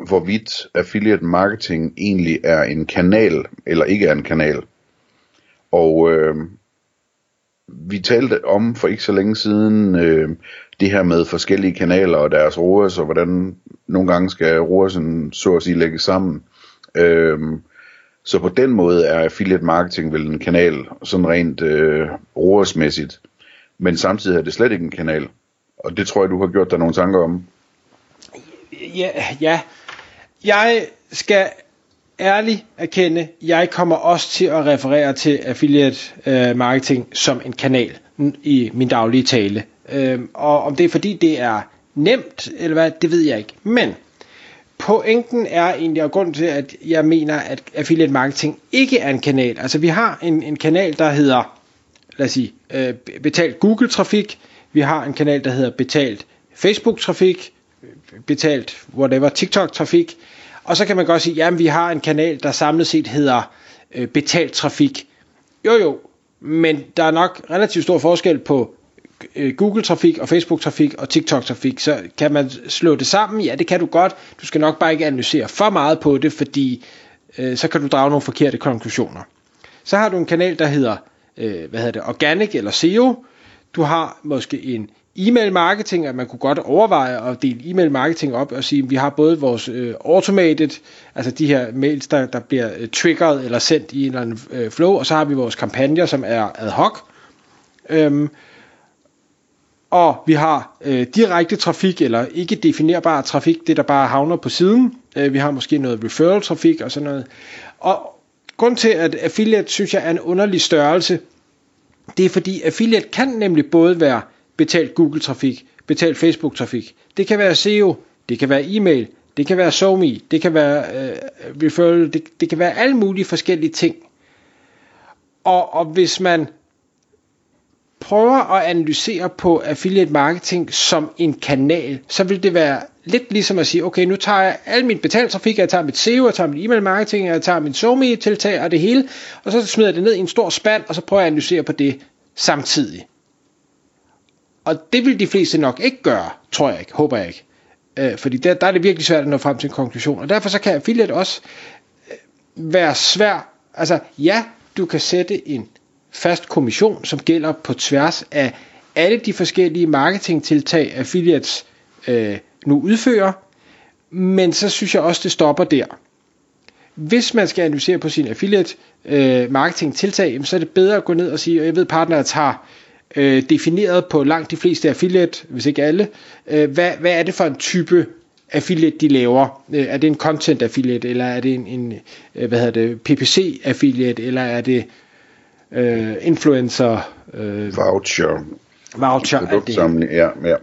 hvorvidt affiliate marketing egentlig er en kanal, eller ikke er en kanal. Og øh, vi talte om for ikke så længe siden øh, det her med forskellige kanaler og deres ROAS, og hvordan nogle gange skal ROAS'en så at sige lægges sammen. Øh, så på den måde er affiliate marketing vel en kanal, sådan rent øh, ROAS-mæssigt. Men samtidig er det slet ikke en kanal. Og det tror jeg, du har gjort dig nogle tanker om. Ja, ja. Jeg skal ærligt erkende, jeg kommer også til at referere til affiliate øh, marketing som en kanal i min daglige tale. Øh, og om det er fordi det er nemt, eller hvad, det ved jeg ikke. Men pointen er egentlig, og grund til, at jeg mener, at affiliate marketing ikke er en kanal. Altså vi har en, en kanal, der hedder, lad os sige, øh, betalt Google-trafik. Vi har en kanal, der hedder betalt Facebook-trafik betalt whatever TikTok-trafik. Og så kan man godt sige, jamen vi har en kanal, der samlet set hedder øh, betalt trafik. Jo jo, men der er nok relativt stor forskel på øh, Google-trafik og Facebook-trafik og TikTok-trafik. Så kan man slå det sammen? Ja, det kan du godt. Du skal nok bare ikke analysere for meget på det, fordi øh, så kan du drage nogle forkerte konklusioner. Så har du en kanal, der hedder, øh, hvad hedder det, Organic eller SEO. Du har måske en e-mail marketing, at man kunne godt overveje at dele e-mail marketing op og sige, at vi har både vores øh, automated, altså de her mails, der, der bliver øh, triggeret eller sendt i en eller anden øh, flow, og så har vi vores kampagner, som er ad hoc. Øhm, og vi har øh, direkte trafik, eller ikke definerbar trafik, det der bare havner på siden. Øh, vi har måske noget referral trafik og sådan noget. Og grund til, at affiliate synes jeg er en underlig størrelse, det er fordi affiliate kan nemlig både være betalt Google-trafik, betalt Facebook-trafik. Det kan være SEO, det kan være e-mail, det kan være SoMe, det kan være øh, referral, det, det kan være alle mulige forskellige ting. Og, og hvis man prøver at analysere på affiliate marketing som en kanal, så vil det være lidt ligesom at sige, okay, nu tager jeg al min betaltrafik, jeg tager mit SEO, jeg tager mit e-mail marketing, jeg tager min SoMe tiltag og det hele, og så smider jeg det ned i en stor spand, og så prøver jeg at analysere på det samtidig. Og det vil de fleste nok ikke gøre, tror jeg ikke, håber jeg ikke. Øh, fordi der, der er det virkelig svært at nå frem til en konklusion. Og derfor så kan affiliate også øh, være svær. Altså ja, du kan sætte en fast kommission, som gælder på tværs af alle de forskellige marketingtiltag, affiliates øh, nu udfører. Men så synes jeg også, det stopper der. Hvis man skal analysere på sin affiliate øh, marketing tiltag, så er det bedre at gå ned og sige, at jeg ved, partneret har øh, defineret på langt de fleste affiliate, hvis ikke alle, øh, hvad, hvad er det for en type affiliate, de laver? Øh, er det en content affiliate, eller er det en, en øh, hvad hedder det, PPC affiliate, eller er det øh, influencer? Øh, voucher. Voucher. Produktsamling, ja. ja.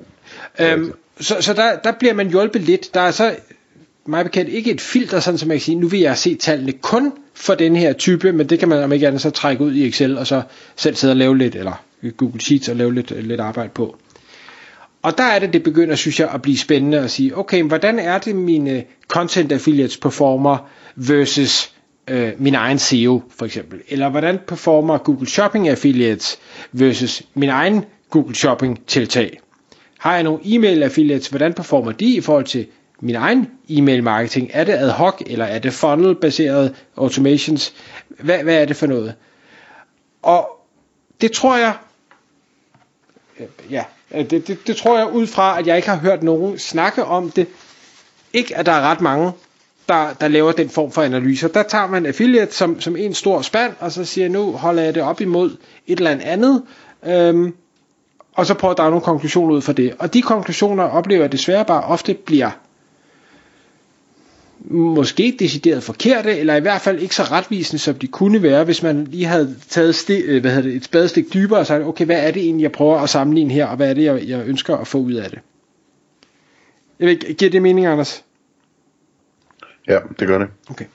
Øhm, så så der, der bliver man hjulpet lidt. Der er så mig bekendt ikke et filter, sådan som jeg kan sige, nu vil jeg se tallene kun for den her type, men det kan man om ikke andet så trække ud i Excel, og så selv sidde og lave lidt, eller Google Sheets og lave lidt, øh, lidt arbejde på. Og der er det, det begynder, synes jeg, at blive spændende at sige, okay, hvordan er det mine content affiliates performer versus øh, min egen SEO for eksempel? Eller hvordan performer Google Shopping affiliates versus min egen Google Shopping tiltag? Har jeg nogle e-mail affiliates, hvordan performer de i forhold til min egen e-mail marketing? Er det ad hoc, eller er det funnel baseret automations? Hvad, hvad er det for noget? Og det tror jeg øh, ja, øh, det, det, det tror jeg ud fra, at jeg ikke har hørt nogen snakke om det. Ikke, at der er ret mange, der, der laver den form for analyser. Der tager man affiliate som, som en stor spand, og så siger nu holder jeg det op imod et eller andet, øhm, og så prøver at drage nogle konklusioner ud fra det. Og de konklusioner oplever jeg desværre bare ofte bliver måske decideret forkerte, eller i hvert fald ikke så retvisende, som de kunne være, hvis man lige havde taget sti, øh, hvad hedder det, et spadestik dybere og sagt, okay, hvad er det egentlig, jeg prøver at sammenligne her, og hvad er det, jeg, jeg ønsker at få ud af det? Jeg ved, giver det mening, Anders? Ja, det gør det. Okay.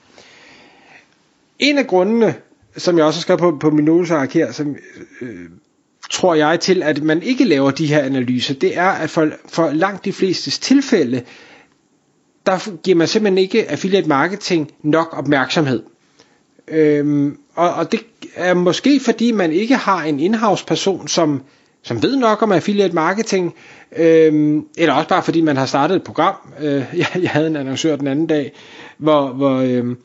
en af grundene, som jeg også har skrevet på, på min notesark her, som øh, tror jeg til, at man ikke laver de her analyser, det er, at for, for langt de fleste tilfælde, der giver man simpelthen ikke affiliate marketing nok opmærksomhed. Øhm, og, og det er måske fordi man ikke har en in-house person, som, som ved nok om affiliate marketing, øhm, eller også bare fordi man har startet et program. Øh, jeg, jeg havde en annoncør den anden dag, hvor, hvor øhm,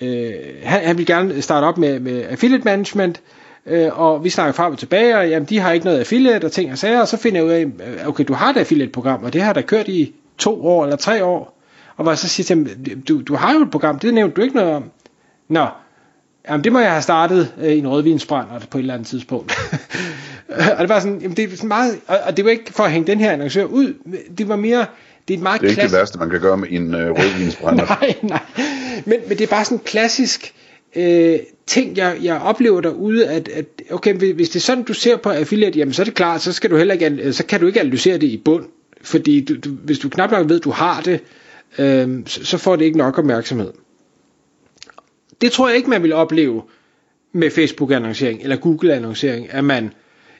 øh, han, han ville gerne starte op med, med affiliate management, øh, og vi snakker frem og tilbage, og jamen, de har ikke noget affiliate og ting og sager, og så finder jeg ud af, øh, okay, du har et affiliate program, og det har der kørt i to år eller tre år, og hvor jeg så siger til dem, du, du har jo et program, det nævnte du ikke noget om. Nå, jamen det må jeg have startet øh, en rødvinsbrand på et eller andet tidspunkt. og det var sådan, jamen det er sådan meget, og, og det var ikke for at hænge den her annoncør ud, det var mere, det er et meget Det er ikke klassisk... det værste, man kan gøre med en øh, rødvinsbrænder. nej, nej. Men, men det er bare sådan en klassisk øh, ting, jeg, jeg oplever derude, at, at okay, hvis det er sådan, du ser på affiliate, jamen så er det klart, så, skal du heller ikke, så kan du ikke analysere det i bund. Fordi du, du, hvis du knap nok ved, du har det, øh, så, får det ikke nok opmærksomhed. Det tror jeg ikke, man vil opleve med Facebook-annoncering eller Google-annoncering, at man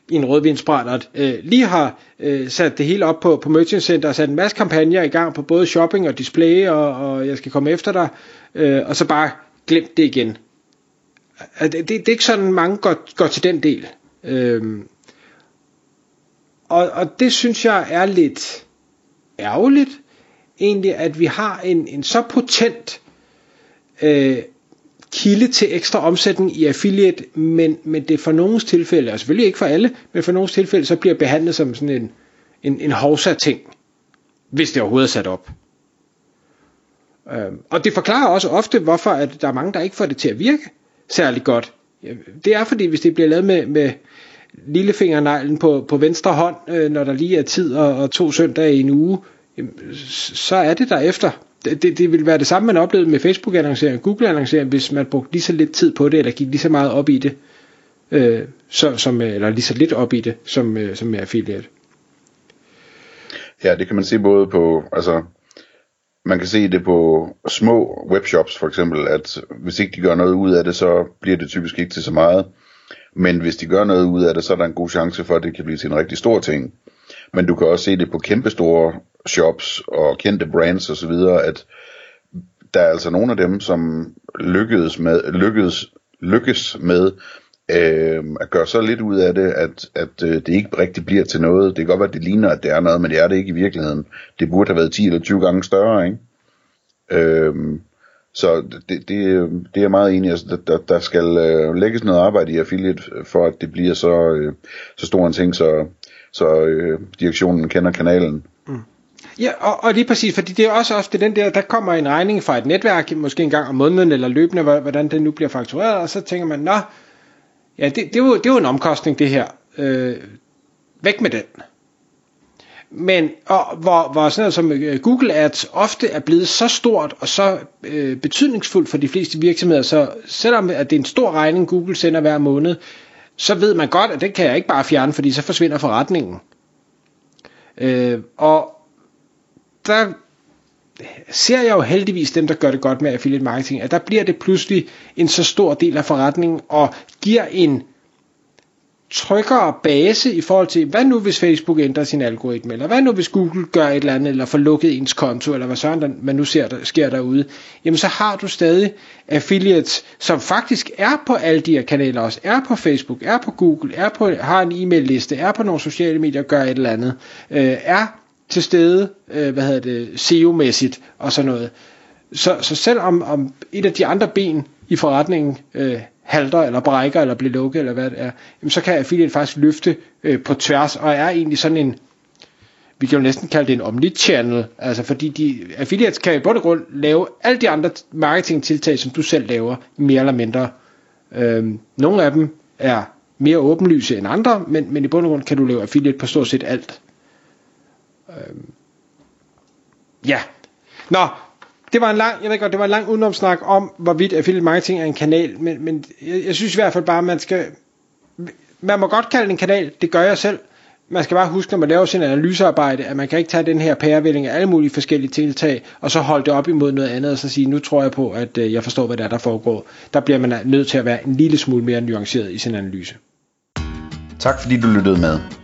i en rødvinsbrændert øh, lige har øh, sat det hele op på, på Merchant Center og sat en masse kampagner i gang på både shopping og display og, og jeg skal komme efter dig øh, og så bare glemt det igen. Det, det, det er ikke sådan mange går, går til den del. Øh, og, og det synes jeg er lidt ærgerligt egentlig at vi har en, en så potent øh, kilde til ekstra omsætning i affiliate, men, men det for nogens tilfælde, og selvfølgelig ikke for alle, men for nogens tilfælde, så bliver behandlet som sådan en, en, en hovsa-ting, hvis det overhovedet er sat op. Øhm, og det forklarer også ofte, hvorfor at der er mange, der ikke får det til at virke særlig godt. Det er fordi, hvis det bliver lavet med, med lillefingerneglen på, på venstre hånd, øh, når der lige er tid og, og to søndage i en uge, så er det derefter det, det, det vil være det samme, man oplevede med Facebook-annoncering og Google-annoncering, hvis man brugte lige så lidt tid på det, eller gik lige så meget op i det, øh, så, som, øh, eller lige så lidt op i det, som, øh, som med affiliate. Ja, det kan man se både på, altså, man kan se det på små webshops for eksempel, at hvis ikke de gør noget ud af det, så bliver det typisk ikke til så meget. Men hvis de gør noget ud af det, så er der en god chance for, at det kan blive til en rigtig stor ting. Men du kan også se det på kæmpestore shops og kendte brands osv., at der er altså nogle af dem, som lykkedes med, lykkedes, lykkes med øh, at gøre så lidt ud af det, at, at øh, det ikke rigtig bliver til noget. Det kan godt være, at det ligner, at det er noget, men det er det ikke i virkeligheden. Det burde have været 10 eller 20 gange større, ikke? Øh, så det, det, det er jeg meget enig i. Altså, der, der skal øh, lægges noget arbejde i affiliate, for at det bliver så, øh, så stor en ting, så, så øh, direktionen kender kanalen. Mm. Ja, og, og lige præcis, fordi det er også ofte den der, der kommer en regning fra et netværk, måske en gang om måneden eller løbende, hvordan den nu bliver faktureret, og så tænker man, nå, ja, det, det, er, jo, det er jo en omkostning det her, øh, væk med den. Men og, hvor, hvor sådan noget som øh, Google Ads ofte er blevet så stort og så øh, betydningsfuldt for de fleste virksomheder, så selvom at det er en stor regning, Google sender hver måned, så ved man godt, at det kan jeg ikke bare fjerne, fordi så forsvinder forretningen. Øh, og der ser jeg jo heldigvis dem, der gør det godt med affiliate marketing, at der bliver det pludselig en så stor del af forretningen, og giver en tryggere base i forhold til, hvad nu hvis Facebook ændrer sin algoritme, eller hvad nu hvis Google gør et eller andet, eller får lukket ens konto, eller hvad sådan man nu ser der, sker derude, jamen så har du stadig affiliates, som faktisk er på alle de her kanaler også, er på Facebook, er på Google, er på, har en e-mail liste, er på nogle sociale medier, gør et eller andet, øh, er til stede, øh, hvad hedder det, SEO-mæssigt og sådan noget. Så, så selvom om et af de andre ben i forretningen øh, halter eller brækker eller bliver lukket eller hvad det er, jamen så kan affiliate faktisk løfte øh, på tværs og er egentlig sådan en, vi kan jo næsten kalde det en omnichannel, altså fordi de, affiliates kan i bund og grund lave alle de andre marketingtiltag, som du selv laver, mere eller mindre. Øhm, nogle af dem er mere åbenlyse end andre, men, men i bund og grund kan du lave affiliate på stort set alt. Øhm, ja. Nå, det var en lang, jeg ved godt, det var en lang udenomsnak om, hvorvidt affiliate marketing er en kanal, men, men jeg, jeg synes i hvert fald bare, man skal, man må godt kalde det en kanal, det gør jeg selv, man skal bare huske, når man laver sin analysearbejde, at man kan ikke tage den her pærevælling af alle mulige forskellige tiltag, og så holde det op imod noget andet, og så sige, nu tror jeg på, at øh, jeg forstår, hvad der er, der foregår. Der bliver man nødt til at være en lille smule mere nuanceret i sin analyse. Tak fordi du lyttede med.